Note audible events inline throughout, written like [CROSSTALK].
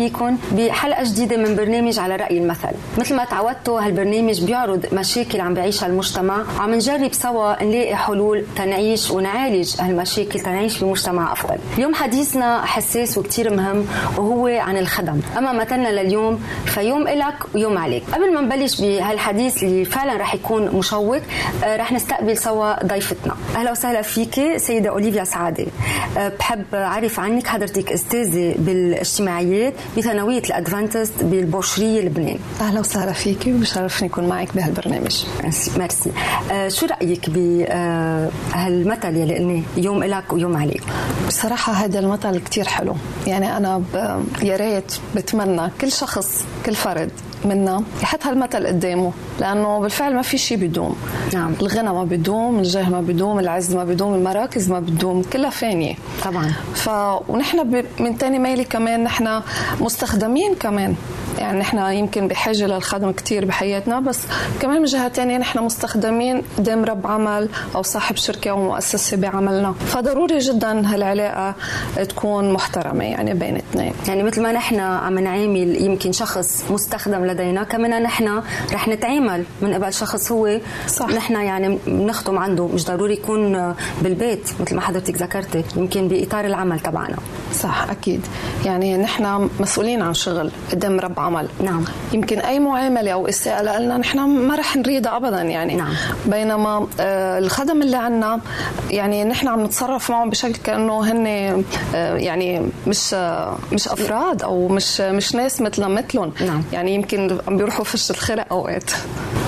فيكم بحلقة جديدة من برنامج على رأي المثل. مثل ما تعودتوا هالبرنامج بيعرض مشاكل عم بيعيشها المجتمع. وعم نجرب سوا نلاقي حلول تنعيش ونعالج هالمشاكل تنعيش بمجتمع أفضل. اليوم حديثنا حساس وكتير مهم وهو عن الخدم. أما مثلنا لليوم فيوم إلك ويوم عليك. قبل ما نبلش بهالحديث اللي فعلا رح يكون مشوق آه، رح نستقبل سوا ضيفتنا. أهلا وسهلا فيك سيدة أوليفيا سعادة. آه، بحب أعرف عنك حضرتك أستاذة بالإجتماعيات. بثانوية الأدفانتست بالبوشريه لبنان أهلا وسهلا فيكي وبشرفني أكون معك بهالبرنامج ميرسي. آه شو رأيك بهالمثل آه يلي قلناه؟ يوم لك ويوم عليك. بصراحة هذا المثل كتير حلو. يعني أنا يا ريت بتمنى كل شخص كل فرد منا يحط هالمثل قدامه لأنه بالفعل ما في شيء بيدوم نعم. الغنى ما بيدوم الجاه ما بيدوم العز ما بيدوم المراكز ما بتدوم كلها فانية. طبعا. ف ونحن من تاني ميلي كمان نحن مستخدمين كمان يعني نحن يمكن بحاجة للخدمه كثير بحياتنا بس كمان من جهة ثانية نحن مستخدمين قدام رب عمل أو صاحب شركة أو مؤسسة بعملنا. فضروري جدا هالعلاقة تكون محترمة يعني بين اثنين. يعني مثل ما نحن عم نعامل يمكن شخص مستخدم لدينا كمان نحن رح نتعامل من قبل شخص هو. صح. نحن يعني بنخدم عنده مش ضروري يكون بالبيت مثل ما حضرتك ذكرتي يمكن بإطار العمل تبعنا. صح أكيد. يعني نحن مسؤولين عن شغل قدام رب عمل نعم. يمكن أي معاملة أو إساءة لنا نحن ما رح نريدها ابدا يعني. نعم. بينما آه، الخدم اللي عنا يعني نحن عم نتصرف معهم بشكل كأنه هن آه، يعني مش آه، مش أفراد أو مش مش ناس مثلنا مثلهم. نعم. يعني يمكن عم بيروحوا فش الخرق أوقات.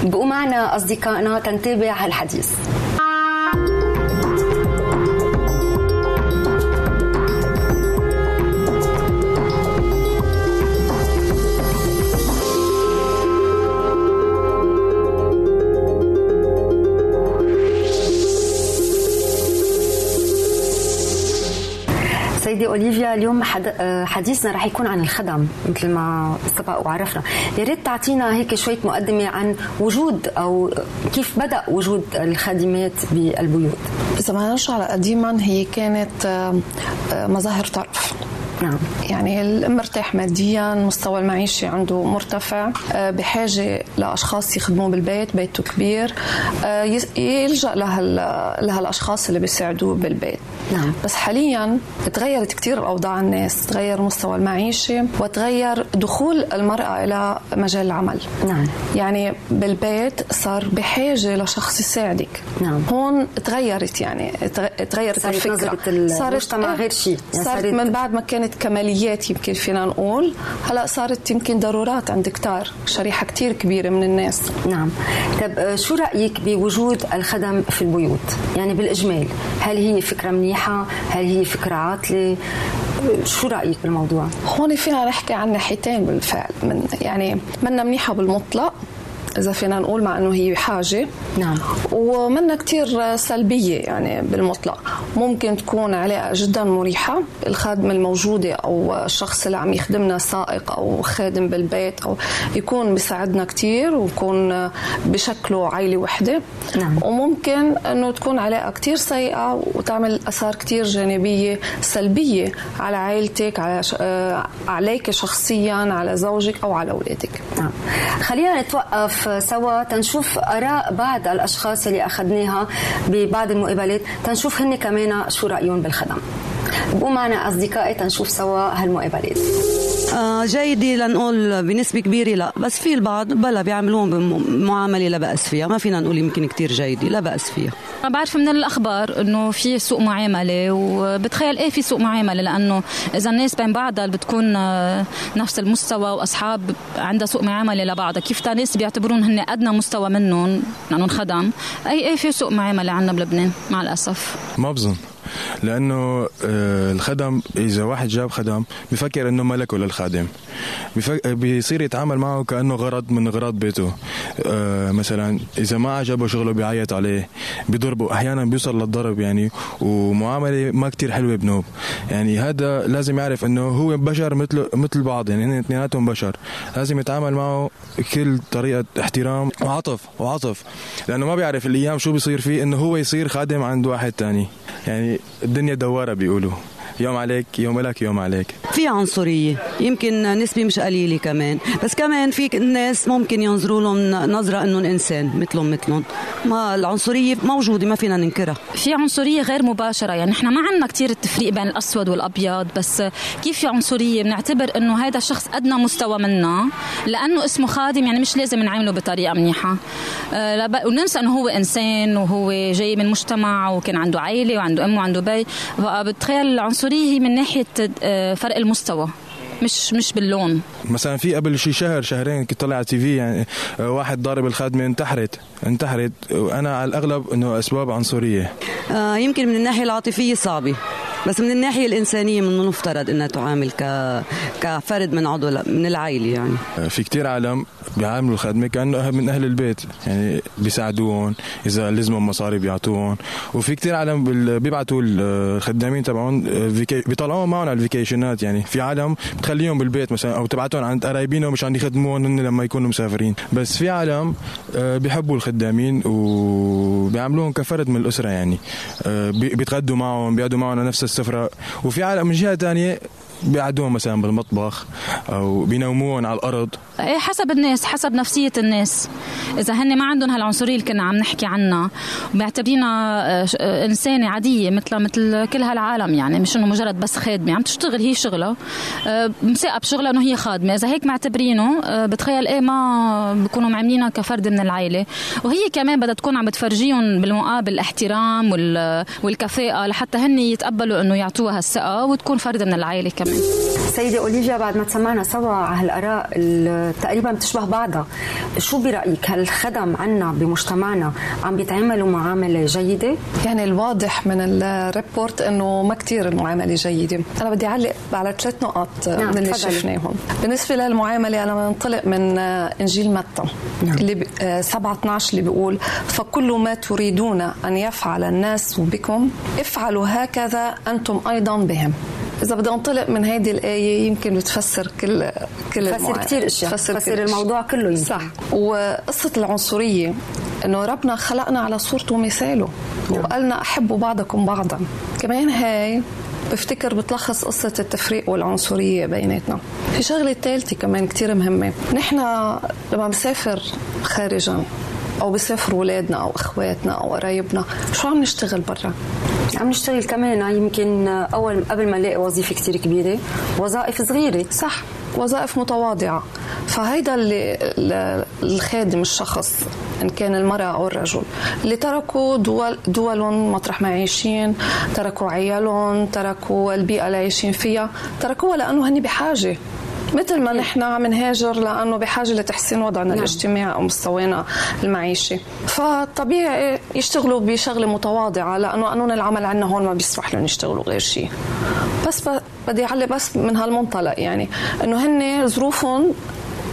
بقوا معنا أصدقائنا تنتابع هالحديث. سيدي أوليفيا اليوم آه، حديثنا رح يكون عن الخدم مثل ما سبق وعرفنا. يا ريت تعطينا هيك شوية مقدمة عن وجود أو كيف بدأ وجود الخادمات بالبيوت. إذا ما نرجع قديما هي كانت آه، مظاهر طرف. نعم. يعني مرتاح ماديا مستوى المعيشي عنده مرتفع. آه، بحاجة لأشخاص يخدموه بالبيت بيته كبير. آه، يلجأ لهال لهالأشخاص اللي بيساعدوه بالبيت. نعم. بس حاليا تغيرت كثير أوضاع الناس تغير مستوى المعيشي وتغير دخول المرأة إلى مجال العمل. نعم. يعني بالبيت صار بحاجة لشخص يساعدك. نعم. هون تغيرت يعني تغيرت الفكرة. صارت غير شيء يعني صارت من بعد ما كانت كانت كماليات يمكن فينا نقول. هلا صارت يمكن ضرورات عند كتار شريحة كتير كبيرة من الناس. نعم. طب آه، شو رأيك بوجود الخدم في البيوت؟ يعني بالإجمال هل هي فكرة منيحة؟ هل هي فكرة عاطلة؟ شو رأيك بالموضوع؟ هون فينا نحكي عن ناحيتين بالفعل. من يعني منا منيحة بالمطلق إذا فينا نقول مع إنه هي حاجة. نعم. ومنا كثير سلبية يعني بالمطلق. ممكن تكون علاقة جدا مريحة. الخادمه الموجودة أو الشخص اللي عم يخدمنا سائق أو خادم بالبيت أو يكون بيساعدنا كثير ويكون بشكله عائله وحدة. نعم. وممكن إنه تكون علاقة كثير سيئة وتعمل آثار كثير جانبية سلبية على عائلتك على ش... آه، عليك شخصيا على زوجك أو على أولادك. نعم. خلينا نتوقف سوا تنشوف آراء بعض الأشخاص اللي أخذناها ببعض المقابلات. تنشوف هن كمان شو رأيهم بالخدم. بقوا معنا أصدقائي تنشوف سوا هالمقابلات. آه جيدة لنقول بنسبة كبيرة لا. بس في البعض بلا بيعملوهم بمعاملة لا بأس فيها. ما فينا نقول يمكن كتير جيدة لا بأس فيها. أنا بعرف من الأخبار إنه في سوء معاملة وبتخيل إيه في سوء معاملة؟ لأنه إذا الناس بين بعضها بتكون آه، نفس المستوى وأصحاب عندها سوء معاملة لبعضها كيف تا ناس بيعتبرون هن أدنى مستوى منهم؟ لأنهم خدم أي إيه في سوء معاملة عندنا بلبنان؟ مع الأسف. ما بظن. لأنه آه، الخدم إذا واحد جاب خدم بفكر إنه ملكه للخادم. بيصير يتعامل معه كأنه غرض من اغراض بيته. آه، مثلا إذا ما عجبه شغله بيعيط عليه بيضربه أحيانا بيوصل للضرب يعني ومعاملة ما كتير حلوة بنوب. يعني هذا لازم يعرف إنه هو بشر مثل مثل بعض يعني هن اثنيناتهم بشر. لازم يتعامل معه كل طريقة احترام. وعطف وعطف. لأنه ما بيعرف الأيام شو بيصير فيه إنه هو يصير خادم عند واحد تاني. يعني الدنيا دوارة بيقولوا. يوم عليك يوم لك يوم عليك. في عنصرية يمكن نسبة مش قليلة كمان. بس كمان في ناس ممكن ينظروا لهم نظرة إنهم إنسان مثلهم مثلهم. ما العنصرية موجودة ما فينا ننكرها. في عنصرية غير مباشرة. يعني إحنا ما عندنا كثير التفريق بين الأسود والأبيض بس كيف في عنصرية؟ بنعتبر إنه هذا الشخص أدنى مستوى منا لأنه اسمه خادم يعني مش لازم نعامله بطريقة منيحة. أه وننسى إنه هو إنسان وهو جاي من مجتمع وكان عنده عائله وعنده أم وعنده بي. بتخيل العنصرية هي من ناحية آه، فرق المستوى مش مش باللون. مثلا في قبل شي شهر شهرين كنت طلع على تي في يعني آه، واحد ضارب الخادمة انتحرت انتحرت وأنا على الأغلب إنه أسباب عنصرية. آه يمكن من الناحية العاطفية صعبة. بس من الناحية الإنسانية من المفترض إنها تعامل ك كفرد من عضو من العائلة يعني. آه، في كتير عالم بيعاملوا الخدمه كانه من أهل البيت يعني بيساعدوهم إذا لزمهم مصاري بيعطوهم وفي كتير عالم بيبعتوا الخدامين تبعهم آه، بيطلعوهم معهم على الفيكيشنات يعني. في عالم بتخليهم بالبيت مثلا أو تبعتهم عند قرايبينهم مشان يخدموهم لما يكونوا مسافرين. بس في عالم آه، بيحبوا الخدامين وبيعاملوهم كفرد من الأسرة يعني. بيتغدوا معهم بيقعدوا معهم نفس السفره وفي عالم من جهة ثانية بيقعدوهم مثلا بالمطبخ أو بينوموهم على الأرض. إيه حسب الناس حسب نفسية الناس. إذا هن ما عندهم هالعنصرية اللي كنا عم نحكي عنها وبيعتبرينا آه، آه، إنسانة عادية مثل مثل كل هالعالم يعني مش إنه مجرد بس خادمة. عم تشتغل هي شغلها آه، مساقه بشغلها إنه هي خادمة. إذا هيك معتبرينه بتخيل إيه ما بكونوا معاملينها كفرد من العائله وهي كمان بدها تكون عم بتفرجيهم بالمقابل الاحترام والكفاءة لحتى هن يتقبلوا إنه يعطوها هالثقة وتكون فرد من العائله كمان. سيدة أوليفيا بعد ما تسمعنا سوا على هالآراء تقريبا بتشبه بعضها شو برأيك؟ هل الخدم عنا بمجتمعنا عم بيتعاملوا معاملة جيدة؟ يعني الواضح من الريبورت إنه ما كثير المعاملة جيدة. أنا بدي أعلق على ثلاث نقط نعم من اللي شفناهم. بالنسبة للمعاملة أنا بنطلق من إنجيل متى نعم. اللي ب... 7 12 اللي بيقول فكل ما تريدون أن يفعل الناس بكم افعلوا هكذا أنتم أيضا بهم. إذا بدي أنطلق من هيدي الآية يمكن بتفسر كل كل تفسر كثير أشياء. تفسر, تفسر الموضوع كله يمكن. صح. وقصة العنصرية إنه ربنا خلقنا على صورته ومثاله نعم. وقالنا احبوا بعضكم بعضا. كمان هاي بفتكر بتلخص قصة التفريق والعنصرية بيناتنا. في شغلة ثالثة كمان كتير مهمة. نحن لما بنسافر خارجا أو بيسافروا أولادنا أو إخواتنا أو قرايبنا. شو عم نشتغل برا؟ عم نشتغل كمان يمكن أول قبل ما نلاقي وظيفة كثير كبيرة. وظائف صغيرة. صح. وظائف متواضعة. فهيدا اللي الخادم الشخص إن كان المرأة أو الرجل اللي تركوا دول دولهم مطرح ما عايشين تركوا عيالهم تركوا البيئة اللي عايشين فيها تركوها لأنه هن بحاجة. مثل ما نحن عم نهاجر لأنه بحاجة لتحسين وضعنا نعم. الاجتماعي أو مستوانا المعيشي فطبيعي يشتغلوا بشغلة متواضعة لأنه قانون العمل عندنا هون ما بيسمح لهم يشتغلوا غير شيء بس بدي أعلق بس من هالمنطلق يعني إنه هن ظروفهم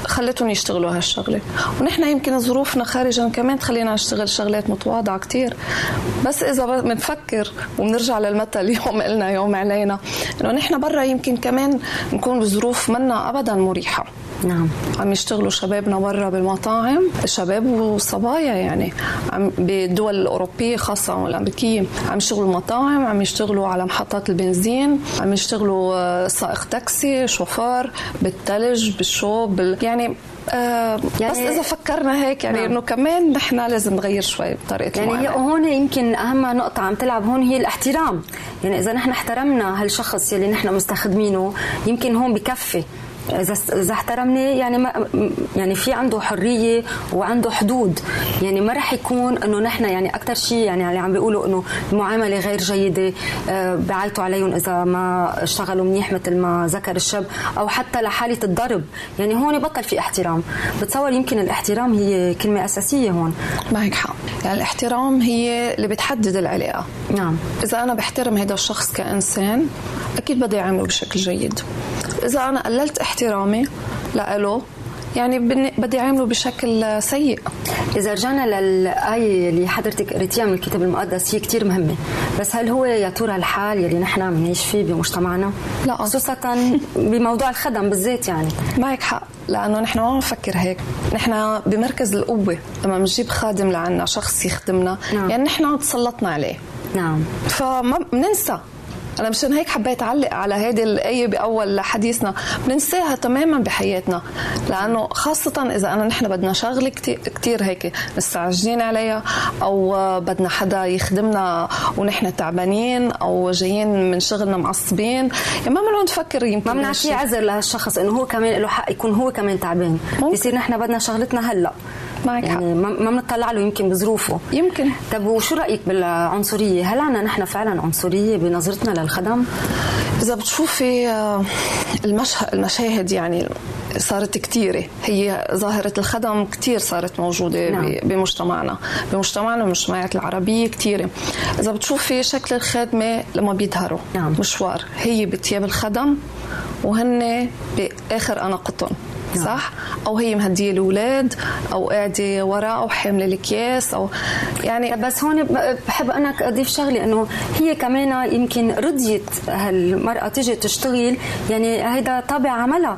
خلتهم يشتغلوا هالشغلة. ونحن يمكن ظروفنا خارجا كمان تخلينا نشتغل شغلات متواضعة كتير. بس إذا بنفكر وبنرجع للمثل اليوم قلنا يوم علينا إنه نحن برا يمكن كمان نكون بظروف منا أبدا مريحة. نعم. عم يشتغلوا شبابنا برا بالمطاعم شباب وصبايا يعني. عم بالدول الأوروبية خاصة والأمريكية. عم يشتغلوا مطاعم عم يشتغلوا على محطات البنزين عم يشتغلوا آه، سائق تاكسي شوفار بالثلج بالشوب بال... يعني آه يعني بس إذا فكرنا هيك يعني نعم. إنه كمان نحن لازم نغير شوي بطريقة يعني هي هون يمكن أهم نقطة عم تلعب هون هي الاحترام. يعني إذا نحن احترمنا هالشخص يلي نحن مستخدمينه يمكن هون بكفي. إذا إذا احترمني يعني ما يعني في عنده حرية وعنده حدود. يعني ما رح يكون إنه نحن يعني أكثر شيء يعني اللي عم بيقولوا إنه المعاملة غير جيدة آه، بعيطوا عليهم إذا ما اشتغلوا منيح مثل ما ذكر الشاب أو حتى لحالة الضرب. يعني هون بطل في احترام. بتصور يمكن الاحترام هي كلمة أساسية هون. معك حق. يعني الاحترام هي اللي بتحدد العلاقة. نعم. إذا أنا بحترم هذا الشخص كإنسان أكيد بدي أعامله بشكل جيد. إذا أنا قللت احترامي لإله يعني بدي أعامله بشكل سيء. إذا رجعنا للآية اللي حضرتك قريتيها من الكتاب المقدس هي كثير مهمة. بس هل هو يا ترى الحال يلي نحن بنعيش فيه بمجتمعنا؟ لا. خصوصا بموضوع الخدم بالذات يعني. معك حق لأنه نحن ما بنفكر هيك. نحن بمركز القوة لما بنجيب خادم لعنا شخص يخدمنا. نعم. يعني نحن تسلطنا عليه. نعم. فما بننسى. أنا مشان هيك حبيت أعلق على هذه الايه بأول حديثنا بننساها تماما بحياتنا. لأنه خاصة إذا أنا نحن بدنا شغلة كثير هيك مستعجلين عليها أو بدنا حدا يخدمنا ونحن تعبانين أو جايين من شغلنا معصبين. يعني ما بنقعد نفكر يمكن ما بنعطيه عذر لهالشخص إنه هو كمان له حق يكون هو كمان تعبان. بصير نحن بدنا شغلتنا هلأ. معك يعني. ما بنطلع له يمكن بظروفه. يمكن. طب وشو رأيك بالعنصرية؟ هل عنا نحن فعلا عنصرية بنظرتنا للخدم؟ إذا بتشوفي آه، المشهد المشاهد يعني صارت كثيرة هي ظاهرة الخدم كثير صارت موجودة نعم. بمجتمعنا. بمجتمعنا والمجتمعات العربية كثيرة إذا بتشوفي شكل الخادمة لما بيظهروا. نعم. مشوار. هي بتياب الخدم وهن بآخر أناقتهم. نعم. صح أو هي مهدية الاولاد أو قاعدة وراء أو حاملة الأكياس أو يعني بس هون بحب أنا أضيف شغلة إنه هي كمان يمكن رضيت هالمرأة تجي تشتغل يعني هيدا طابع عملها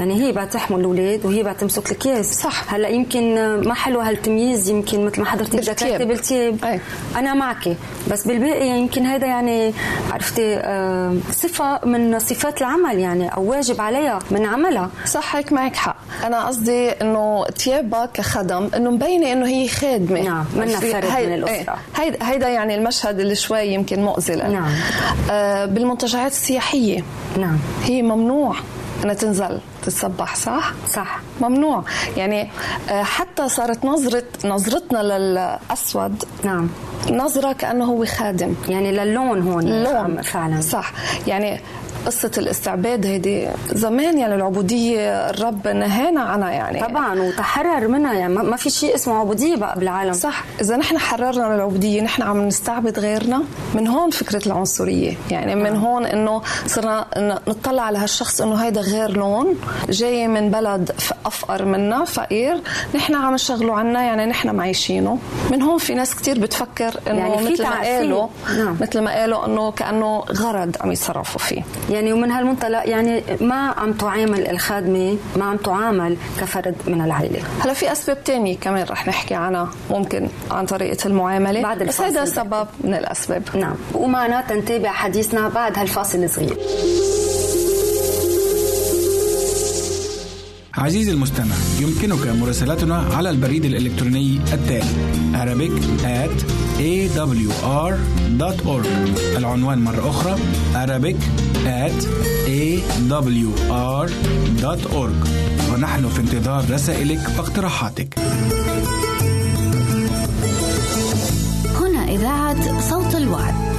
يعني هي بعد تحمل الأولاد وهي بعد تمسك الكيس صح. هلا يمكن ما حلو هالتمييز يمكن مثل ما حضرتك ذكرتي بالتياب أي. أنا معك. بس بالباقي يمكن هذا يعني عرفتي آه صفة من صفات العمل يعني أو واجب عليها من عملها. صح هيك معك حق. أنا قصدي إنه تيابها كخدم إنه مبينة إنه هي خادمة. نعم منها فرد. من الأسرة. هيدا هيدا يعني المشهد اللي شوي يمكن مؤذي نعم. آه بالمنتجعات السياحية. نعم. هي ممنوع. انها تنزل تتصبح صح؟ صح. ممنوع. يعني آه، حتى صارت نظرة نظرتنا للأسود نعم. نظرة كأنه هو خادم. يعني للون هون اللون فعلا. صح. يعني قصة الاستعباد هيدي زمان يعني العبودية الرب نهانا عنها يعني. طبعا وتحرر منها يعني. ما في شيء اسمه عبودية بقى بالعالم. صح. إذا نحن حررنا من العبودية نحن عم نستعبد غيرنا من هون فكرة العنصرية. يعني من هون إنه صرنا نطلع على هالشخص إنه هيدا غير لون جاي من بلد أفقر منا فقير. نحن عم نشغله عنا يعني نحن معيشينه. من هون في ناس كتير بتفكر إنه يعني مثل ما قالوا نعم. مثل ما قالوا إنه كأنه غرض عم يتصرفوا فيه. يعني ومن هالمنطلق يعني ما عم تعامل الخادمة ما عم تعامل كفرد من العائله هلا في أسباب تانية كمان رح نحكي عنها ممكن عن طريقة المعاملة. بعد بس هذا سبب من الأسباب. نعم. ومعنا تنتابع حديثنا بعد هالفاصل الصغير عزيزي المستمع يمكنك مراسلتنا على البريد الإلكتروني التالي Arabic at awr.org العنوان مرة أخرى Arabic at awr.org ونحن في انتظار رسائلك واقتراحاتك. هنا إذاعة صوت الوعد.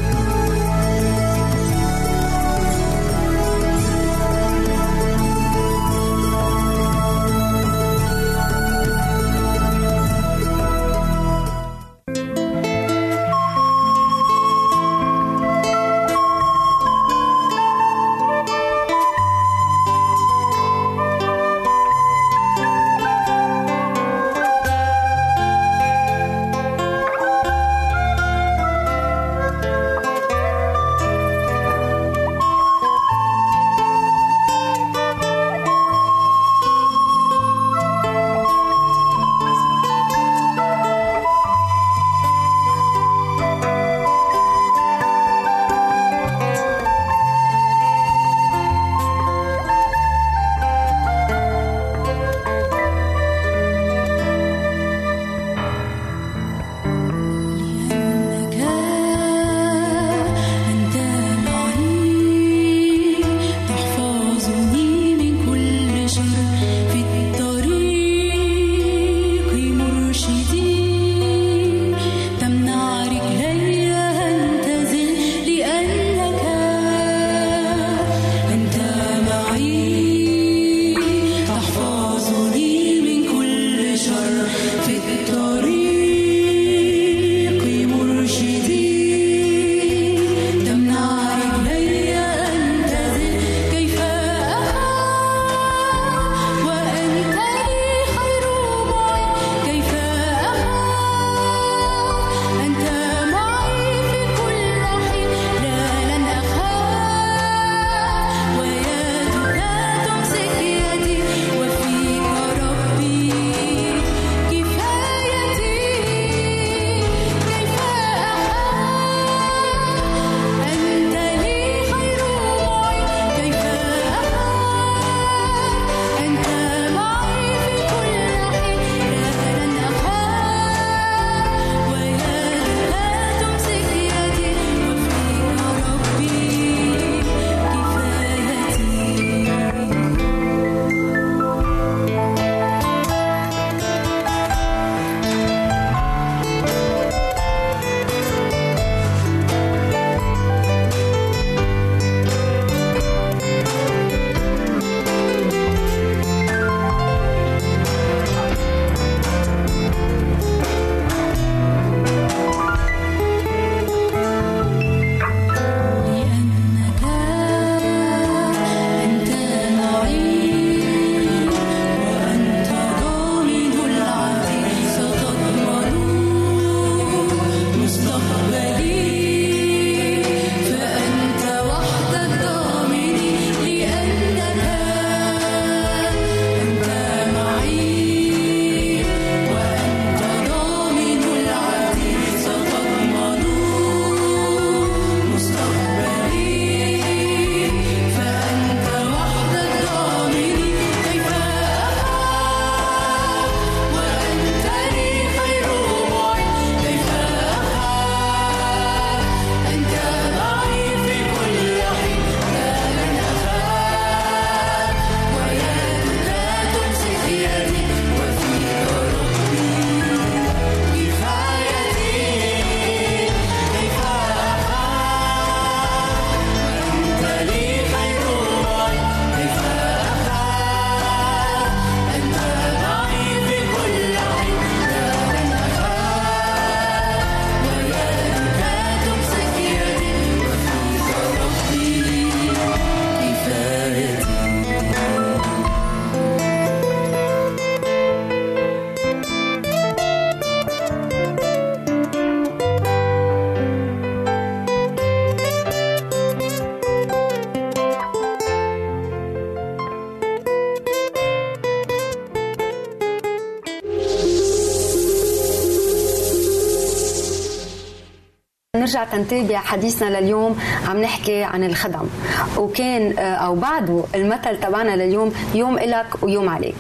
نرجع تنتابع حديثنا لليوم عم نحكي عن الخدم. وكان آه، أو بعده المثل تبعنا لليوم يوم إلك ويوم عليك.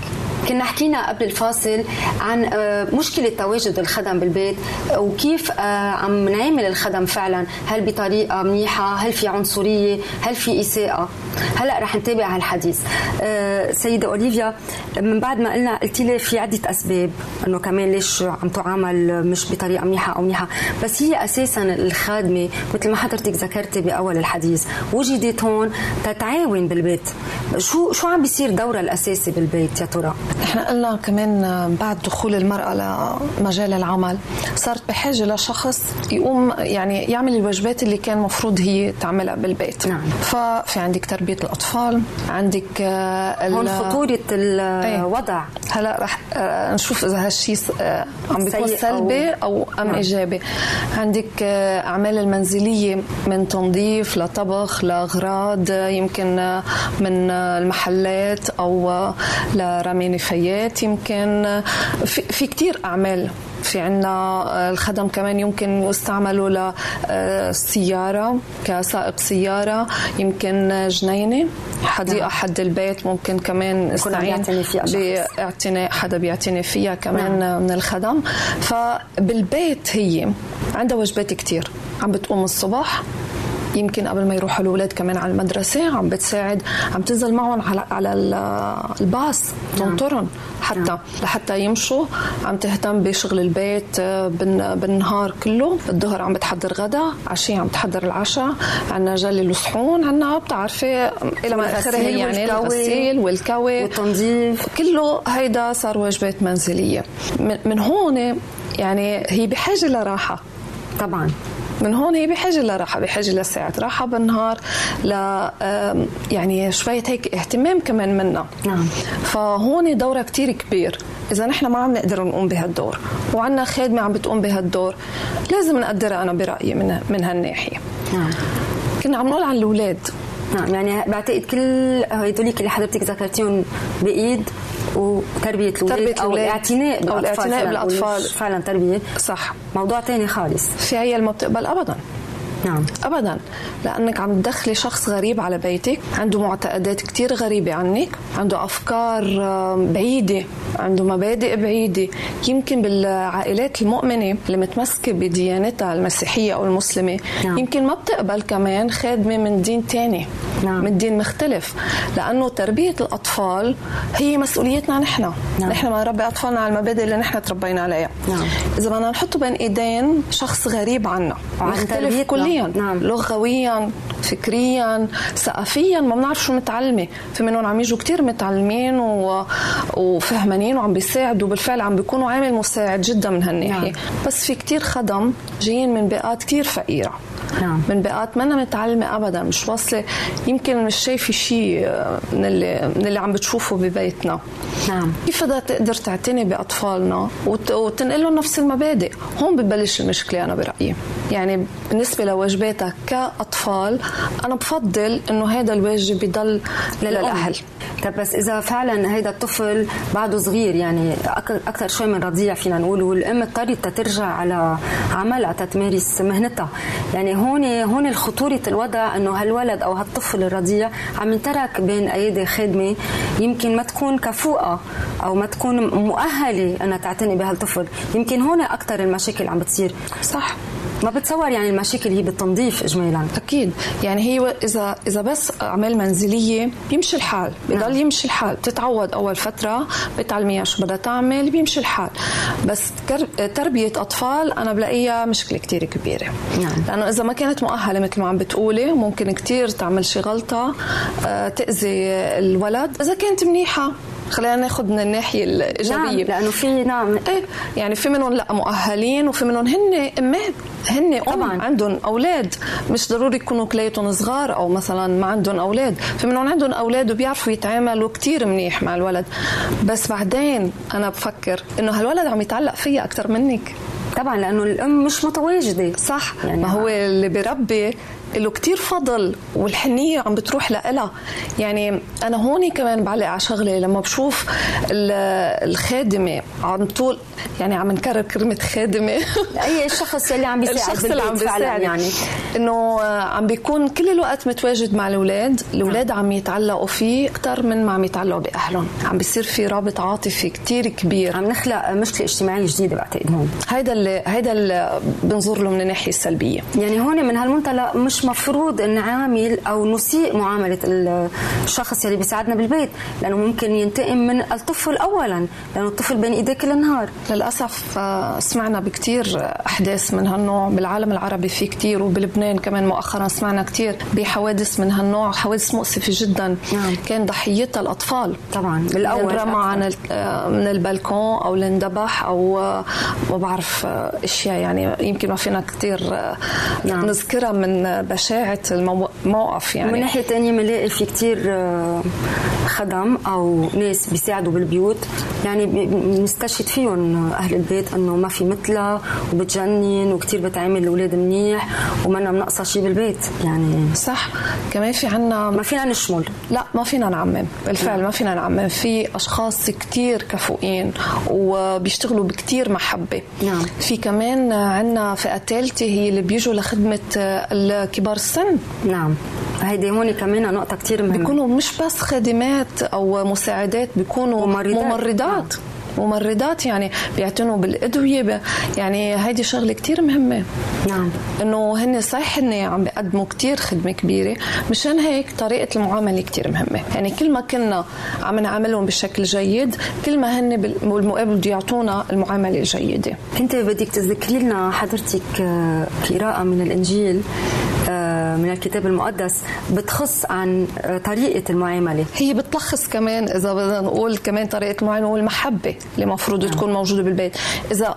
كنا حكينا قبل الفاصل عن آه، مشكلة تواجد الخدم بالبيت وكيف آه، عم نعمل الخدم فعلا. هل بطريقة منيحة؟ هل في عنصرية؟ هل في إساءة؟ هلا رح نتابع هالحديث آه، سيدة أوليفيا من بعد ما قلنا قلت لي في عدة أسباب أنه كمان ليش عم تعامل مش بطريقة منيحة أو منيحة بس هي أساسا الخادمة مثل ما حضرتك ذكرتي بأول الحديث وجدت هون تتعاون بالبيت شو شو عم بيصير دورها الأساسي بالبيت يا ترى؟ إحنا قلنا كمان بعد دخول المرأة لمجال العمل صارت بحاجة لشخص يقوم يعني يعمل الواجبات اللي كان مفروض هي تعملها بالبيت نعم. ففي عندك تربية الأطفال. عندك آه، هون خطورة الوضع. هلا رح آه، نشوف إذا هالشيء آه، عم بيكون سلبي أو أم نعم. إيجابي. عندك أعمال المنزلية من تنظيف لطبخ لأغراض يمكن من المحلات أو لرمي نفايات يمكن. في, في كتير أعمال في عنا الخدم كمان يمكن يستعملوا للسيارة كسائق سيارة يمكن جنينة حديقة نعم. حد البيت ممكن كمان استعين باعتناء حدا بيعتني فيها كمان نعم. من الخدم فبالبيت هي عندها واجبات كتير عم بتقوم الصبح يمكن قبل ما يروحوا الأولاد كمان على المدرسة عم بتساعد عم تنزل معهم على على الباص نعم. تنطرهم حتى. نعم. لحتى يمشوا عم تهتم بشغل البيت بالنهار كله الظهر عم بتحضر غدا عشية عم تحضر العشاء عنا جلي الصحون عنا بتعرفي إلى ما آخره يعني الغسيل والكوي. والتنظيف. كله هيدا صار واجبات منزلية. من هون يعني هي بحاجة لراحة. طبعا. من هون هي بحاجة لراحة بحاجة لساعة راحة بالنهار ل يعني شوية هيك اهتمام كمان منا. نعم. فهون دورها كتير كبير. إذا نحن ما عم نقدر نقوم بهالدور وعندنا خادمة عم بتقوم بهالدور لازم نقدرها أنا برأيي من من هالناحية. نعم. كنا عم نقول عن الأولاد. نعم يعني بعتقد كل هدوليك اللي حضرتك ذكرتيهم بإيد وتربية الأولاد أو الاعتناء بالاطفال أو الاعتناء بالأطفال. فعلا تربية. صح. موضوع ثاني خالص. في عيال ما بتقبل ابدا. نعم ابدا لأنك عم تدخلي شخص غريب على بيتك عنده معتقدات كثير غريبة عنك عنده أفكار بعيدة عنده مبادئ بعيدة يمكن بالعائلات المؤمنة اللي متمسكة بديانتها المسيحية أو المسلمة نعم. يمكن ما بتقبل كمان خادمة من دين ثاني نعم. من دين مختلف لأنه تربية الأطفال هي مسؤوليتنا نحن نعم. نحن ما نربي أطفالنا على المبادئ اللي نحن تربينا عليها نعم. إذا بدنا نحطه بين إيدين شخص غريب عنا مختلف كليا نعم. لغويا فكريا ثقافيا ما بنعرف شو متعلمة. في منهم عم يجوا كثير متعلمين و... وفهمانين وعم بيساعدوا بالفعل عم بيكونوا عامل مساعد جدا من هالناحية. نعم. بس في كثير خدم جايين من بيئات كثير فقيرة. نعم. من بيئات ما متعلمة ابدا مش واصلة. يمكن مش شايفة شيء من اللي من اللي عم بتشوفه ببيتنا. نعم. كيف بدها تقدر تعتني بأطفالنا وت... وتنقل لهم نفس المبادئ؟ هون ببلش المشكلة أنا برأيي. يعني بالنسبة لواجباتك كأطفال أنا بفضل إنه هذا الواجب يضل للاهل طب بس إذا فعلا هيدا الطفل بعده صغير يعني أكثر شوي من رضيع فينا نقول والأم اضطرت ترجع على عملها تتمارس مهنتها. يعني هون هون خطورة الوضع إنه هالولد أو هالطفل الرضيع عم ينترك بين أيدي خادمة يمكن ما تكون كفوءة أو ما تكون مؤهلة إنها تعتني بهالطفل. يمكن هون أكثر المشاكل عم بتصير. صح. ما بتصور يعني المشاكل هي بالتنظيف اجمالا. أكيد. يعني هي إذا إذا بس أعمال منزلية بيمشي الحال. بضل نعم. يمشي الحال. تتعود أول فترة بتعلميها شو بدها تعمل بيمشي الحال. بس تربية أطفال أنا بلاقيها مشكلة كتير كبيرة. نعم. لأنه إذا ما كانت مؤهلة مثل ما عم بتقولي ممكن كتير تعمل شي غلطة آه، تأذي الولد. إذا كانت منيحة خلينا ناخذ من الناحية الإيجابية. نعم لأنه في نعم. إيه يعني في منهم لأ مؤهلين وفي منهم هن امات هن أم طبعا. عندهم أولاد. مش ضروري يكونوا كلياتهم صغار أو مثلا ما عندهم أولاد. في منهم عندهم أولاد وبيعرفوا يتعاملوا كتير منيح مع الولد. بس بعدين أنا بفكر إنه هالولد عم يتعلق فيها أكثر منك. طبعا لأنه الأم مش متواجدة. صح. يعني ما هو اللي بيربي له كتير فضل والحنية عم بتروح لها يعني أنا هون كمان بعلق على شغله لما بشوف الخادمة عم طول يعني عم نكرر كلمة خادمة. [LAUGHS] أي الشخص اللي عم بيساعد الشخص اللي عم بيساعد. يعني. إنه عم بيكون كل الوقت متواجد مع الأولاد. الأولاد عم يتعلقوا فيه أكثر من ما عم يتعلقوا بأهلهم. عم بيصير في رابط عاطفي كتير كبير. عم نخلق مشكلة اجتماعية جديدة بعتقد هون. هيدا اللي هيدا اللي بنظر له من الناحية السلبية. يعني هون من هالمنطلق مش مفروض نعامل أو نسيء معاملة الشخص اللي بيساعدنا بالبيت لأنه ممكن ينتقم من الطفل اولا لأنه الطفل بين ايديه كل النهار للأسف آه، سمعنا بكثير أحداث من هالنوع بالعالم العربي في كثير وبلبنان كمان مؤخرا سمعنا كثير بحوادث من هالنوع حوادث مؤسفة جدا نعم. كان ضحيتها الأطفال طبعا بالأول رمى عن آه، من البلكون أو لندبح أو آه، ما بعرف أشياء يعني يمكن ما فينا كثير نعم. نذكرها من بشاعة الموقف يعني. من ناحية ثانية بنلاقي في كثير خدم أو ناس بيساعدوا بالبيوت. يعني بنستشهد فيهم أهل البيت إنه ما في مثلها وبتجنن وكثير بتعامل الأولاد منيح ومنا منقصه شيء بالبيت. يعني صح. كمان في عنا ما فينا نشمل. لا ما فينا نعمم. بالفعل. ما فينا نعمم. في أشخاص كثير كفؤين وبيشتغلوا بكثير محبه نعم. في كمان عنا فئة ثالثه هي اللي بيجوا لخدمة الكبار السن نعم هيدي هون كمان نقطة كثير مهمة بيكونوا مش بس خادمات أو مساعدات بيكونوا ممرضات, ممرضات. نعم. ممرضات يعني بيعتنوا بالأدوية يعني هيدي شغلة كتير مهمة. نعم. إنه هن صحيح هن عم بيقدموا كتير خدمة كبيرة مشان هيك طريقة المعاملة كتير مهمة. يعني كل ما كنا عم نعاملهم بشكل جيد كل ما هن بالمقابل بده يعطونا المعاملة الجيدة. أنت بدك تذكري لنا حضرتك آه، قراءة من الإنجيل آه، من الكتاب المقدس بتخص عن طريقة المعاملة. هي بتلخص كمان إذا بدنا نقول كمان طريقة المعاملة والمحبة اللي المفروض نعم. تكون موجودة بالبيت. إذا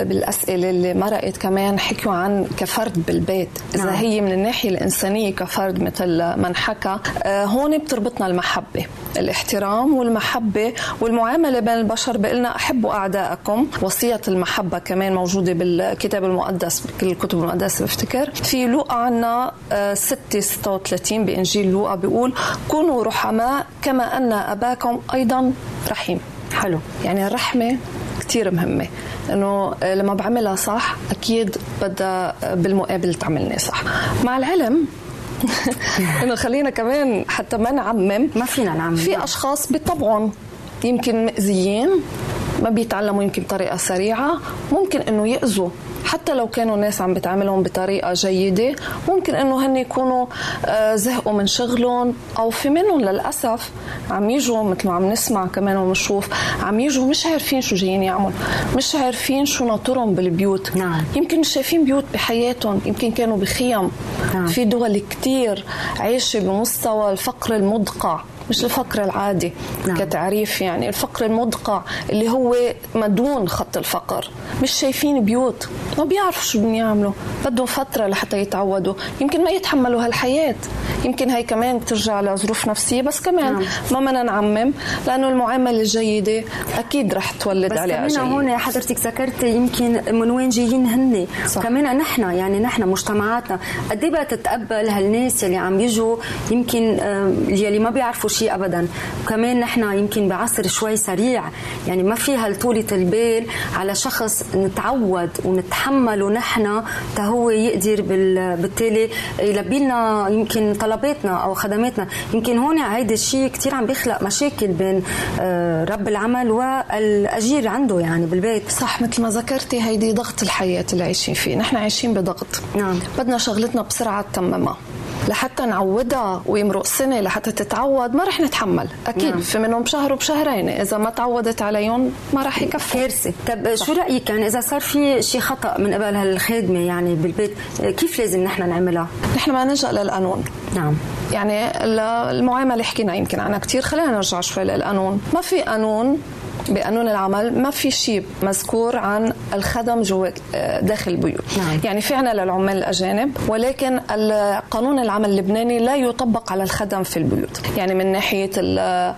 بالأسئلة اللي مرقت كمان حكوا عن كفرد بالبيت. إذا نعم. هي من الناحية الإنسانية كفرد مثل ما حكى آه، هون بتربطنا المحبة الاحترام والمحبة والمعاملة بين البشر. بقلنا أحبوا أعدائكم. وصية المحبة كمان موجودة بالكتاب المقدس بكل الكتب المقدسة بفتكر. في لوقا عنا 6 36 بإنجيل لوقا بيقول كونوا رحماء كما أن أباكم أيضا رحيم. حلو. يعني الرحمة كثير مهمة. إنه لما بعملها صح أكيد بدها بالمقابل تعملني صح. مع العلم [LAUGHS] إنه خلينا كمان حتى ما نعمم ما فينا نعمم. في أشخاص بطبعهم يمكن مأذيين ما بيتعلموا يمكن بطريقه سريعة ممكن إنه يأذوا. حتى لو كانوا الناس عم بتعاملهم بطريقة جيدة ممكن إنه هن يكونوا آه، زهقوا من شغلهم أو في منهم للأسف عم يجوا مثل ما عم نسمع كمان ونشوف عم يجوا مش عارفين شو جايين يعملوا مش عارفين شو ناطرهم بالبيوت نعم. يمكن مش شايفين بيوت بحياتهم يمكن كانوا بخيم نعم. في دول كتير عايشة بمستوى الفقر المدقع مش الفقر العادي نعم. كتعريف يعني الفقر المدقع اللي هو مدون خط الفقر مش شايفين بيوت ما بيعرفوا شو بدهم يعملوا بدهم فترة لحتى يتعودوا يمكن ما يتحملوا هالحياة يمكن هي كمان بترجع لظروف نفسية بس كمان نعم. ما بدنا نعمم لأنه المعاملة الجيدة أكيد رح تولد عليها بس كمان هون حضرتك ذكرتي يمكن من وين جايين هن. كمان نحن يعني نحن مجتمعاتنا قد إيه تتقبل هالناس اللي عم يجوا يمكن يلي ما بيعرفوا شيء ابدا. وكمان نحن يمكن بعصر شوي سريع يعني ما في هالطولة البال على شخص نتعود ونتحمله نحن هو يقدر بالتالي يلبي لنا يمكن طلباتنا أو خدماتنا. يمكن هون هيدا الشيء كثير عم بيخلق مشاكل بين آه، رب العمل والأجير عنده يعني بالبيت. صح مثل ما ذكرتي هيدي ضغط الحياة اللي عايشين فيه. نحن عايشين بضغط. نعم. بدنا شغلتنا بسرعة تممها لحتى نعودها ويمرق سنه لحتى تتعود ما رح نتحمل أكيد. نعم. في منهم شهر وبشهرين إذا ما تعودت عليهم ما رح يكفي كارثة. طب شو رأيك؟ يعني إذا صار في شيء خطأ من قبل هالخادمه يعني بالبيت كيف لازم نحن نعملها؟ نحن ما نلجأ للقانون. نعم. يعني المعاملة حكينا يمكن عنها كثير خلينا نرجع شوي للقانون. ما في قانون بقانون العمل ما في شيء مذكور عن الخدم جوا آه، داخل البيوت. نعم. يعني في عنا للعمال الأجانب ولكن قانون العمل اللبناني لا يطبق على الخدم في البيوت. يعني من ناحية آه،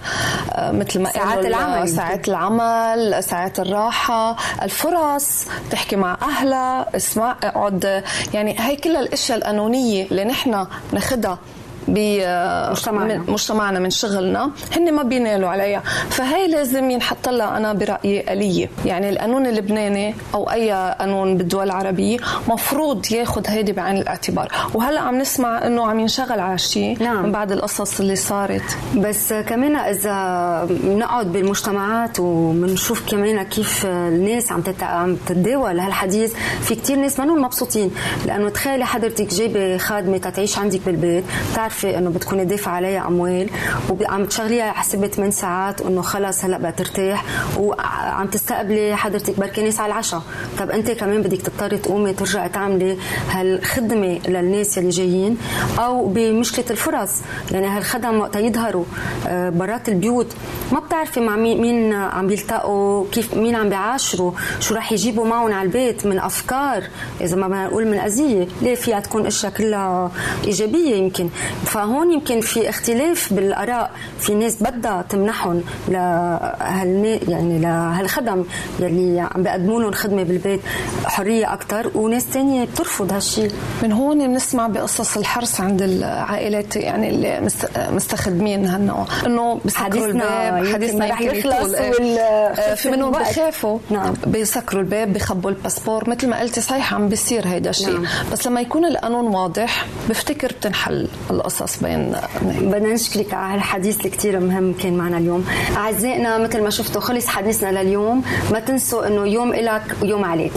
مثل ما ساعات العمل ساعات العمل ساعات الراحة الفرص تحكي مع أهلها اسمع اقعد. يعني هي كل الأشياء القانونية اللي نحن ناخدها بمجتمعنا مجتمعنا. من شغلنا. هن ما بينالوا عليها فهي لازم ينحط لها أنا برأيي آلية. يعني القانون اللبناني أو أي قانون بالدول العربية مفروض ياخذ هيدي بعين الاعتبار. وهلأ عم نسمع إنه عم ينشغل على شيء نعم. من بعد القصص اللي صارت. بس كمان إذا بنقعد بالمجتمعات وبنشوف كمان كيف الناس عم عم تتداول هالحديث في كتير ناس منهم مبسوطين. لأنه تخيلي حضرتك جايبة خادمة تعيش عندك بالبيت بتعرف عارفه إنه بتكوني دافعه عليها أموال وعم تشغليها حسب 8 ساعات وإنه خلص هلأ بقى ترتاح وعم تستقبلي حضرتك بركي ناس على العشاء. طب أنت كمان بدك تضطري تقومي ترجعي تعملي هالخدمة للناس اللي جايين أو بمشكلة الفرص. يعني هالخدم وقت يظهروا آه، برات البيوت. ما بتعرفي مع مين مين عم بيلتقوا كيف مين عم بيعاشروا شو راح يجيبوا معهم على البيت من أفكار. إذا ما بنقول من أذية ليه فيها تكون أشياء كلها إيجابية يمكن. فهون يمكن في اختلاف بالآراء. في ناس بدها تمنحهم لهال يعني لهالخدم يلي عم بيقدموا لهم خدمة بالبيت حرية أكثر وناس ثانية بترفض هالشيء من هون بنسمع بقصص الحرص عند العائلات يعني اللي مستخدمين هالنوع. إنه بيسكروا الباب حديثنا رح يخلص وال... [LAUGHS] في منهم بخافوا. نعم. بيسكروا الباب بخبوا الباسبور. مثل ما قلتي صحيح عم بيصير هيدا الشيء نعم. بس لما يكون القانون واضح بفتكر بتنحل القصص بين بدنا نشكرك على هالحديث اللي كثير مهم كان معنا اليوم. أعزائنا مثل ما شفتوا خلص حديثنا لليوم. ما تنسوا إنه يوم إلك ويوم عليك.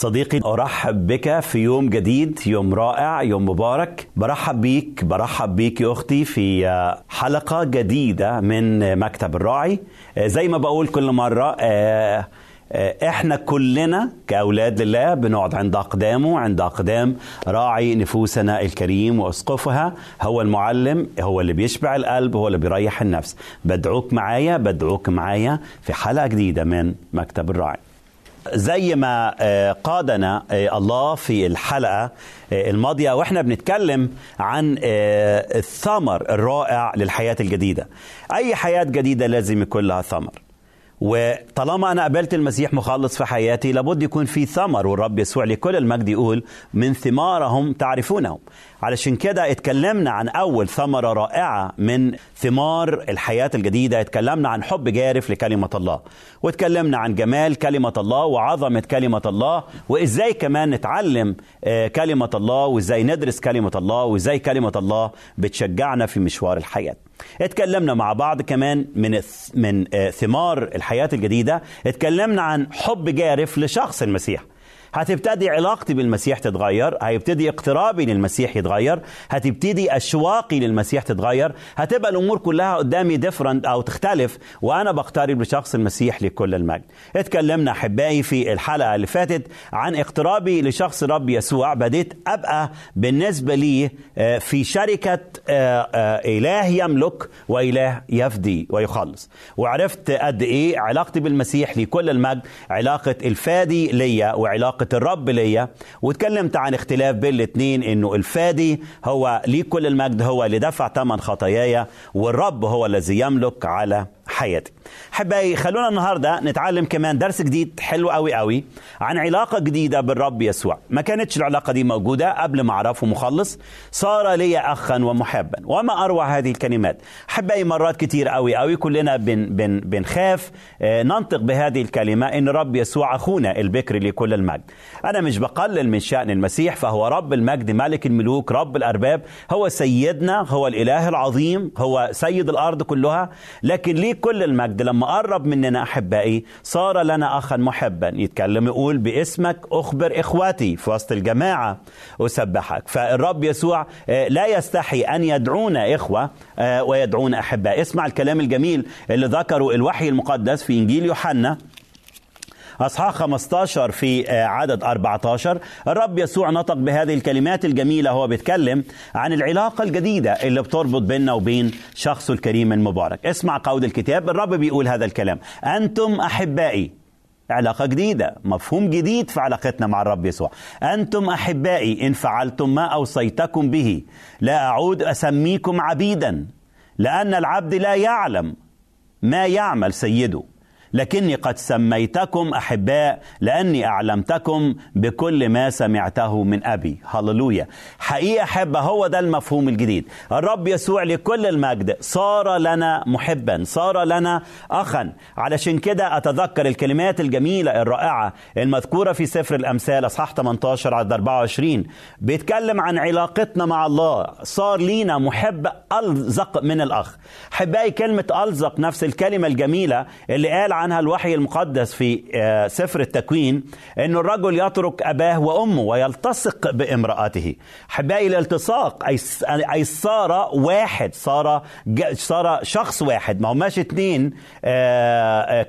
صديقي أرحب بك في يوم جديد يوم رائع يوم مبارك. برحب بيك برحب بيك يا أختي في حلقة جديدة من مكتب الراعي. زي ما بقول كل مرة إحنا كلنا كأولاد لله بنقعد عند اقدامه عند أقدام راعي نفوسنا الكريم وأسقفها. هو المعلم هو اللي بيشبع القلب هو اللي بيريح النفس. بدعوك معايا بدعوك معايا في حلقة جديدة من مكتب الراعي. زي ما قادنا الله في الحلقة الماضية وإحنا بنتكلم عن الثمر الرائع للحياة الجديدة. أي حياة جديدة لازم يكون لها ثمر. وطالما أنا قبلت المسيح مخلص في حياتي لابد يكون في ثمر والرب يسوع لكل المجد يقول من ثمارهم تعرفونهم. علشان كده اتكلمنا عن أول ثمرة رائعة من ثمار الحياة الجديدة. اتكلمنا عن حب جارف لكلمة الله واتكلمنا عن جمال كلمة الله وعظمة كلمة الله وإزاي كمان نتعلم كلمة الله وإزاي ندرس كلمة الله وإزاي كلمة الله بتشجعنا في مشوار الحياة. اتكلمنا مع بعض كمان من من ثمار الحياة الجديدة. اتكلمنا عن حب جارف لشخص المسيح. هتبتدي علاقتي بالمسيح تتغير هيبتدي اقترابي للمسيح يتغير هتبتدي أشواقي للمسيح تتغير هتبقى الأمور كلها قدامي ديفرنت أو تختلف وأنا بقترب لشخص المسيح لكل المجد. اتكلمنا أحبائي في الحلقة اللي فاتت عن اقترابي لشخص رب يسوع. بديت أبقى بالنسبة لي في شركة إله يملك وإله يفدي ويخلص. وعرفت قد إيه علاقتي بالمسيح لكل المجد علاقة الفادي ليا وعلاقة علاقة الرب ليا واتكلمت عن اختلاف بين الاثنين إنه الفادي هو ليه كل المجد هو اللي دفع ثمن خطاياي والرب هو الذي يملك على حياتي. حبايبي خلونا النهارده نتعلم كمان درس جديد حلو قوي قوي عن علاقة جديدة بالرب يسوع. ما كانتش العلاقة دي موجودة قبل ما أعرفه مخلص صار لي اخا ومحبا وما أروع هذه الكلمات. حبايبي مرات كتير قوي قوي كلنا بن بن بنخاف ننطق بهذه الكلمة إن رب يسوع أخونا البكر لكل المجد. أنا مش بقلل من شأن المسيح فهو رب المجد ملك الملوك رب الأرباب هو سيدنا هو الإله العظيم هو سيد الأرض كلها لكن ليه كل المجد. لما قرب مننا أحبائي صار لنا أخا محبا. يتكلم يقول باسمك أخبر إخواتي في وسط الجماعة. أسبحك. فالرب يسوع لا يستحي أن يدعونا إخوة ويدعونا أحباء. اسمع الكلام الجميل اللي ذكره الوحي المقدس في إنجيل يوحنا. أصحاح 15 في عدد 14 الرب يسوع نطق بهذه الكلمات الجميلة هو بيتكلم عن العلاقة الجديدة اللي بتربط بيننا وبين شخصه الكريم المبارك. اسمع قول الكتاب الرب بيقول هذا الكلام أنتم أحبائي. علاقة جديدة مفهوم جديد في علاقتنا مع الرب يسوع. أنتم أحبائي إن فعلتم ما أوصيتكم به. لا أعود أسميكم عبيدا لأن العبد لا يعلم ما يعمل سيده. لكني قد سميتكم أحباء لأني أعلمتكم بكل ما سمعته من أبي. هللويا. حقيقة احبه هو ده المفهوم الجديد. الرب يسوع لكل المجد صار لنا محبا صار لنا اخا. علشان كده أتذكر الكلمات الجميلة الرائعة المذكورة في سفر الأمثال أصحاح 18 عدد 24 بيتكلم عن علاقتنا مع الله. صار لينا محب ألزق من الأخ. أحبائي كلمة ألزق نفس الكلمة الجميلة اللي قال عنها الوحي المقدس في سفر التكوين أن الرجل يترك أباه وأمه ويلتصق بامرأته. حبائي الالتصاق أي صار واحد صار صار شخص واحد ما هماش اتنين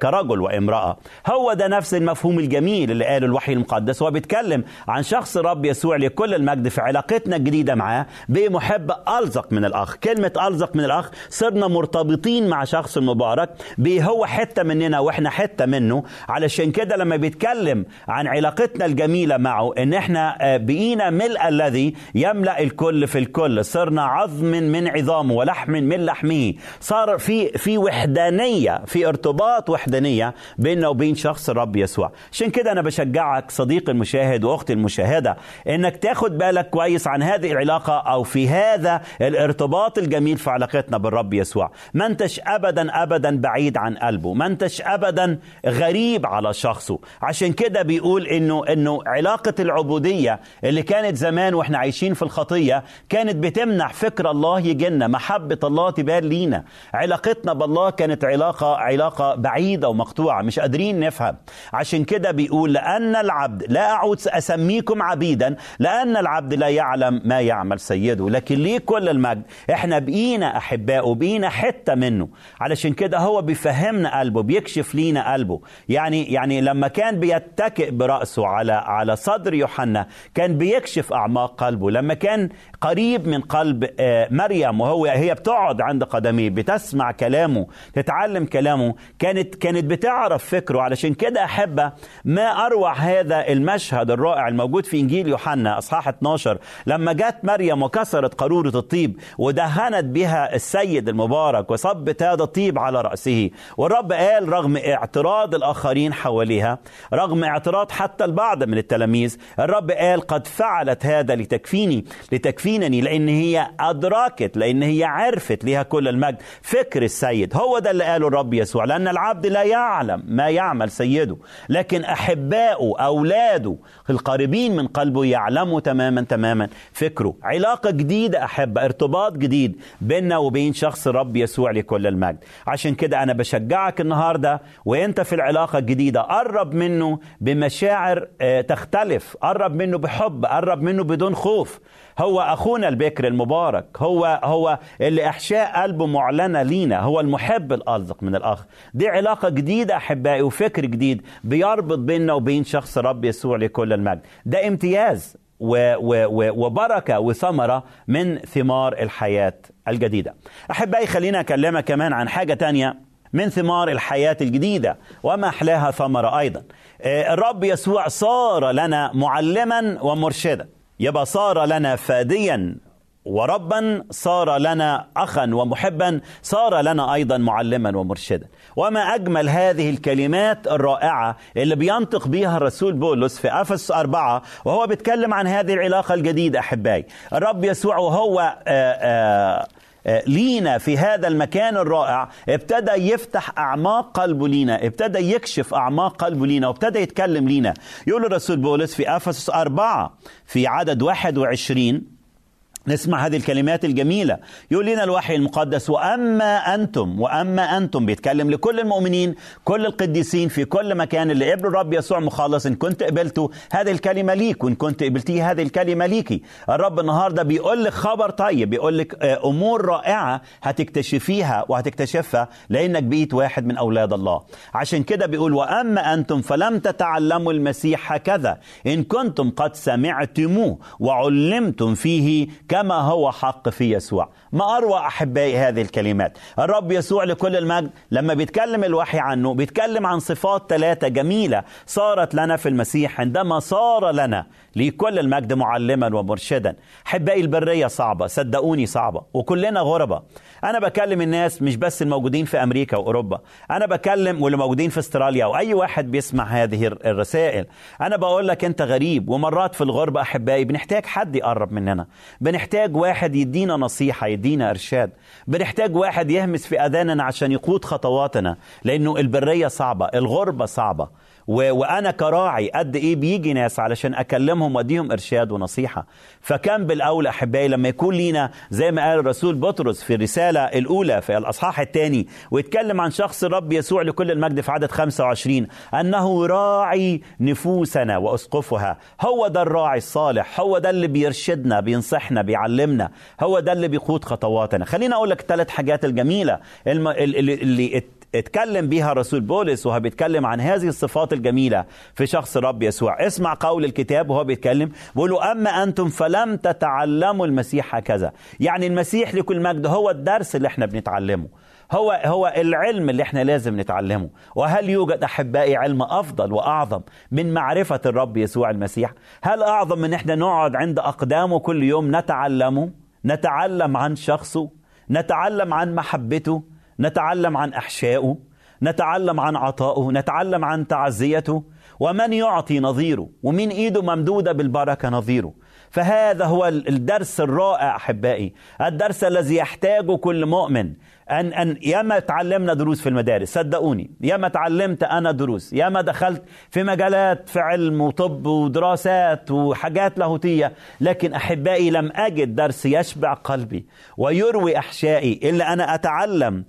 كرجل وامرأة. هو ده نفس المفهوم الجميل اللي قاله الوحي المقدس. هو بيتكلم عن شخص الرب يسوع لكل المجد في علاقتنا الجديدة معاه بمحب ألزق من الأخ. كلمة ألزق من الأخ صرنا مرتبطين مع شخص المبارك هو حتة مننا وإحنا حتة منه علشان كده لما بيتكلم عن علاقتنا الجميلة معه إن إحنا بقينا ملء الذي يملأ الكل في الكل. صرنا عظم من عظامه ولحم من لحمه. صار في في وحدانية في ارتباط وحدانية بيننا وبين شخص الرب يسوع. عشان كده أنا بشجعك صديقي المشاهد واختي المشاهدة إنك تاخد بالك كويس عن هذه العلاقة أو في هذا الارتباط الجميل في علاقتنا بالرب يسوع. ما انتش ابدا ابدا بعيد عن قلبه. ما انتش ابدا غريب على شخصه. عشان كده بيقول إنه إنه علاقة العبودية اللي كانت زمان وإحنا عايشين في الخطية كانت بتمنع فكر الله يجينا محبة الله تبان لينا. علاقتنا بالله كانت علاقة علاقة بعيدة ومقطوعة مش قادرين نفهم. عشان كده بيقول لأن العبد لا أعود أسميكم عبيدا لأن العبد لا يعلم ما يعمل سيده. لكن ليه كل المجد؟ إحنا بقينا أحباء بقينا حتة منه. علشان كده هو بيفهمنا قلبه بيكشف لينا قلبه. يعني يعني لما كان بيتكئ برأسه على على صدر يوحنا كان بيكشف أعماق قلبه. لما كان قريب من قلب آه، مريم وهو هي بتقعد عند قدميه بتسمع كلامه تتعلم كلامه. كانت كانت بتعرف فكره. علشان كده أحبة ما أروع هذا المشهد الرائع الموجود في إنجيل يوحنا أصحاح 12 لما جت مريم وكسرت قارورة الطيب ودهنت بها السيد المبارك وصبت هذا الطيب على رأسه والرب قال رغم اعتراض الآخرين حواليها رغم اعتراض حتى البعض من التلاميذ الرب قال قد فعلت هذا لتكفيني لتكفينني لأن هي أدركت لأن هي عرفت لها كل المجد. فكر السيد هو ده اللي قاله الرب يسوع لأن العبد لا يعلم ما يعمل سيده. لكن أحباؤه أولاده القريبين من قلبه يعلموا تماما تماما. فكره علاقة جديدة احبه ارتباط جديد بيننا وبين شخص الرب يسوع لكل المجد. عشان كده أنا بشجعك النهارده وأنت في العلاقة الجديدة قرب منه بمشاعر آه، تختلف قرب منه بحب قرب منه بدون خوف. هو أخونا البكر المبارك. هو هو اللي احشاء قلبه معلنة لينا. هو المحب الالصق من الأخ. دي علاقة جديدة أحبائي وفكر جديد بيربط بيننا وبين شخص الرب يسوع لكل المجد. ده امتياز و و و وبركة وثمرة من ثمار الحياة الجديدة. أحبائي خلينا أكلمك كمان عن حاجة تانية من ثمار الحياة الجديدة وما أحلاها ثمرة أيضا. آه، الرب يسوع صار لنا معلما ومرشدا. يبقى صار لنا فاديا وربا صار لنا اخا ومحبا صار لنا أيضا معلما ومرشدا. وما أجمل هذه الكلمات الرائعة اللي بينطق بها الرسول بولس في افس أربعة وهو بيتكلم عن هذه العلاقة الجديدة أحبائي. الرب يسوع وهو آآ آآ آه، لينا في هذا المكان الرائع ابتدى يفتح أعماق قلبه لينا ابتدى يكشف أعماق قلبه لينا وابتدى يتكلم لينا. يقول الرسول بولس في أفسس أربعة في عدد 21 نسمع هذه الكلمات الجميلة. يقول لنا الوحي المقدس وأما أنتم وأما أنتم بيتكلم لكل المؤمنين كل القديسين في كل مكان اللي قبلوا الرب يسوع مخلص إن كنت قبلته هذه الكلمة ليك وإن كنت قبلتيه هذه الكلمة ليكي. الرب النهاردة بيقول لك خبر طيب بيقول لك آه، أمور رائعة هتكتشفيها وهتكتشفها لأنك بقيت واحد من أولاد الله. عشان كده بيقول وأما أنتم فلم تتعلموا المسيح هكذا إن كنتم قد سمعتموه وعلمتم فيه كما هو حق في يسوع. ما أروع أحبائي هذه الكلمات. الرب يسوع لكل المجد لما بيتكلم الوحي عنه بيتكلم عن صفات ثلاثة جميلة صارت لنا في المسيح عندما صار لنا لكل المجد معلما ومرشدا. أحبائي البرية صعبة صدقوني صعبة وكلنا غربة. أنا بكلم الناس مش بس الموجودين في أمريكا وأوروبا. أنا بكلم واللي موجودين في أستراليا وأي واحد بيسمع هذه الرسائل. أنا بقول لك أنت غريب ومرات في الغربة أحبائي بنحتاج حد يقرب مننا. بنحتاج واحد يدينا نصيحة يدينا إرشاد. بنحتاج واحد يهمس في أذاننا عشان يقود خطواتنا لأنه البرية صعبة الغربة صعبة. و... وأنا كراعي قد إيه بيجي ناس علشان أكلمهم وأديهم إرشاد ونصيحة. فكان بالاولى أحبائي لما يكون لينا زي ما قال الرسول بطرس في الرسالة الأولى في الأصحاح الثاني ويتكلم عن شخص الرب يسوع لكل المجد في عدد 25 أنه راعي نفوسنا وأسقفها. هو ده الراعي الصالح هو ده اللي بيرشدنا بينصحنا بيعلمنا هو ده اللي بيقود خطواتنا. خلينا أقول لك الثلاث حاجات الجميلة الم... اللي اتكلم بيها الرسول بولس وهو بيتكلم عن هذه الصفات الجميلة في شخص الرب يسوع. اسمع قول الكتاب وهو بيتكلم بيقول أما أنتم فلم تتعلموا المسيح هكذا. يعني المسيح لكل مجد هو الدرس اللي إحنا بنتعلمه. هو هو العلم اللي إحنا لازم نتعلمه. وهل يوجد أحبائي علم أفضل وأعظم من معرفة الرب يسوع المسيح؟ هل أعظم من إحنا نقعد عند أقدامه كل يوم نتعلمه؟ نتعلم عن شخصه؟ نتعلم عن محبته؟ نتعلم عن احشائه نتعلم عن عطائه نتعلم عن تعزيته ومن يعطي نظيره ومن إيده ممدودة بالبركة نظيره. فهذا هو الدرس الرائع أحبائي الدرس الذي يحتاجه كل مؤمن. ان أن ياما تعلمنا دروس في المدارس صدقوني ياما تعلمت أنا دروس ياما دخلت في مجالات في علم وطب ودراسات وحاجات لاهوتية. لكن أحبائي لم أجد درس يشبع قلبي ويروي أحشائي إلا أنا أتعلم آه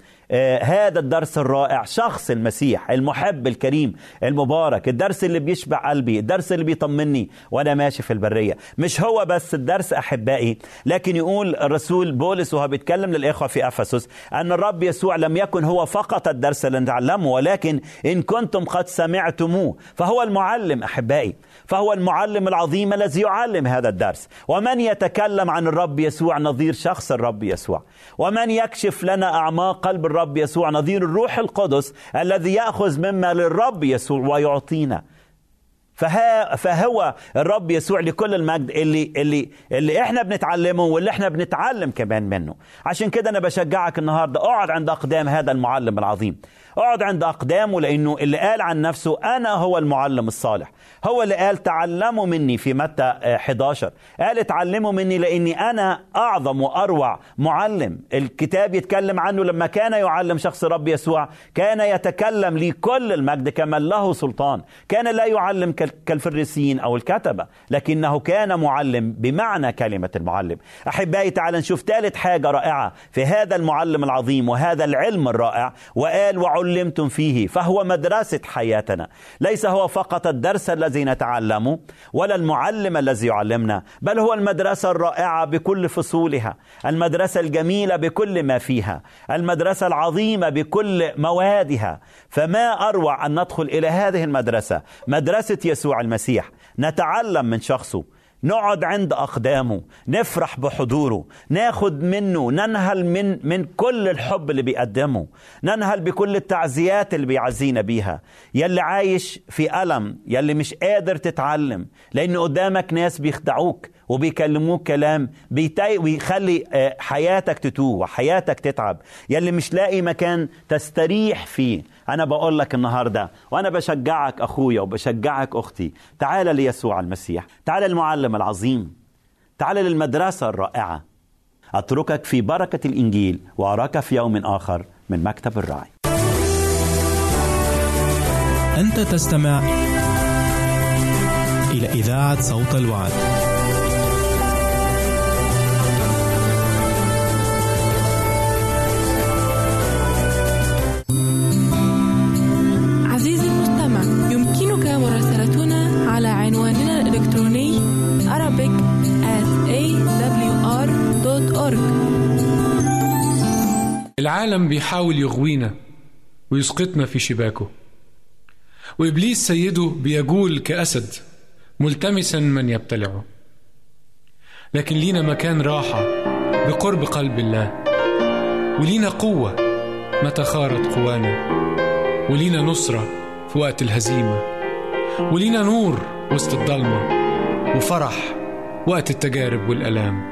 هذا الدرس الرائع شخص المسيح المحب الكريم المبارك الدرس اللي بيشبع قلبي الدرس اللي بيطمني وأنا ماشي في البرية. مش هو بس الدرس أحبائي لكن يقول الرسول بولس وهو بيتكلم للإخوة في أفسس أن الرب يسوع لم يكن هو فقط الدرس اللي نتعلمه ولكن إن كنتم قد سمعتموه فهو المعلم أحبائي فهو المعلم العظيم الذي يعلم هذا الدرس. ومن يتكلم عن الرب يسوع؟ نظير شخص الرب يسوع. ومن يكشف لنا أعماق قلب الرب يسوع نظير الروح القدس الذي يأخذ مما للرب يسوع ويعطينا. فهو الرب يسوع لكل المجد اللي اللي اللي إحنا بنتعلمه واللي إحنا بنتعلم كمان منه. عشان كده أنا بشجعك النهارده اقعد عند أقدام هذا المعلم العظيم. اقعد عند أقدامه لأنه اللي قال عن نفسه أنا هو المعلم الصالح. هو اللي قال تعلموا مني في متى 11 قال اتعلموا مني لأني أنا أعظم وأروع معلم. الكتاب يتكلم عنه لما كان يعلم شخص رب يسوع كان يتكلم لي كل المجد كما له سلطان. كان لا يعلم كالفريسيين أو الكتبة لكنه كان معلم بمعنى كلمة المعلم. أحبائي تعال نشوف ثالث حاجة رائعة في هذا المعلم العظيم وهذا العلم الرائع وقال وعلمتم فيه فهو مدرسة حياتنا. ليس هو فقط الدرس الذي نتعلمه ولا المعلم الذي يعلمنا بل هو المدرسة الرائعة بكل فصولها المدرسة الجميلة بكل ما فيها المدرسة العظيمة بكل موادها. فما أروع أن ندخل إلى هذه المدرسة مدرسة يسوع المسيح. نتعلم من شخصه. نقعد عند أقدامه. نفرح بحضوره. ناخد منه. ننهل من من كل الحب اللي بيقدمه. ننهل بكل التعزيات اللي بيعزينا بيها. يلي عايش في ألم. يلي مش قادر تتعلم. لأن قدامك ناس بيخدعوك. وبيكلموك كلام بيتي ويخلي حياتك تتوه وحياتك تتعب. يلي مش لاقي مكان تستريح فيه. أنا بقول لك النهاردة وأنا بشجعك أخويا وبشجعك أختي تعال ليسوع المسيح تعال المعلم العظيم تعال للمدرسة الرائعة. أتركك في بركة الإنجيل وأراك في يوم آخر من مكتب الراعي. أنت تستمع إلى إذاعة صوت الوعد. العالم بيحاول يغوينا ويسقطنا في شباكه. وإبليس سيده بيجول كأسد ملتمسا من يبتلعه. لكن لينا مكان راحة بقرب قلب الله. ولينا قوة متى خارت قوانا. ولينا نصرة في وقت الهزيمة. ولينا نور وسط الضلمة. وفرح وقت التجارب والألام.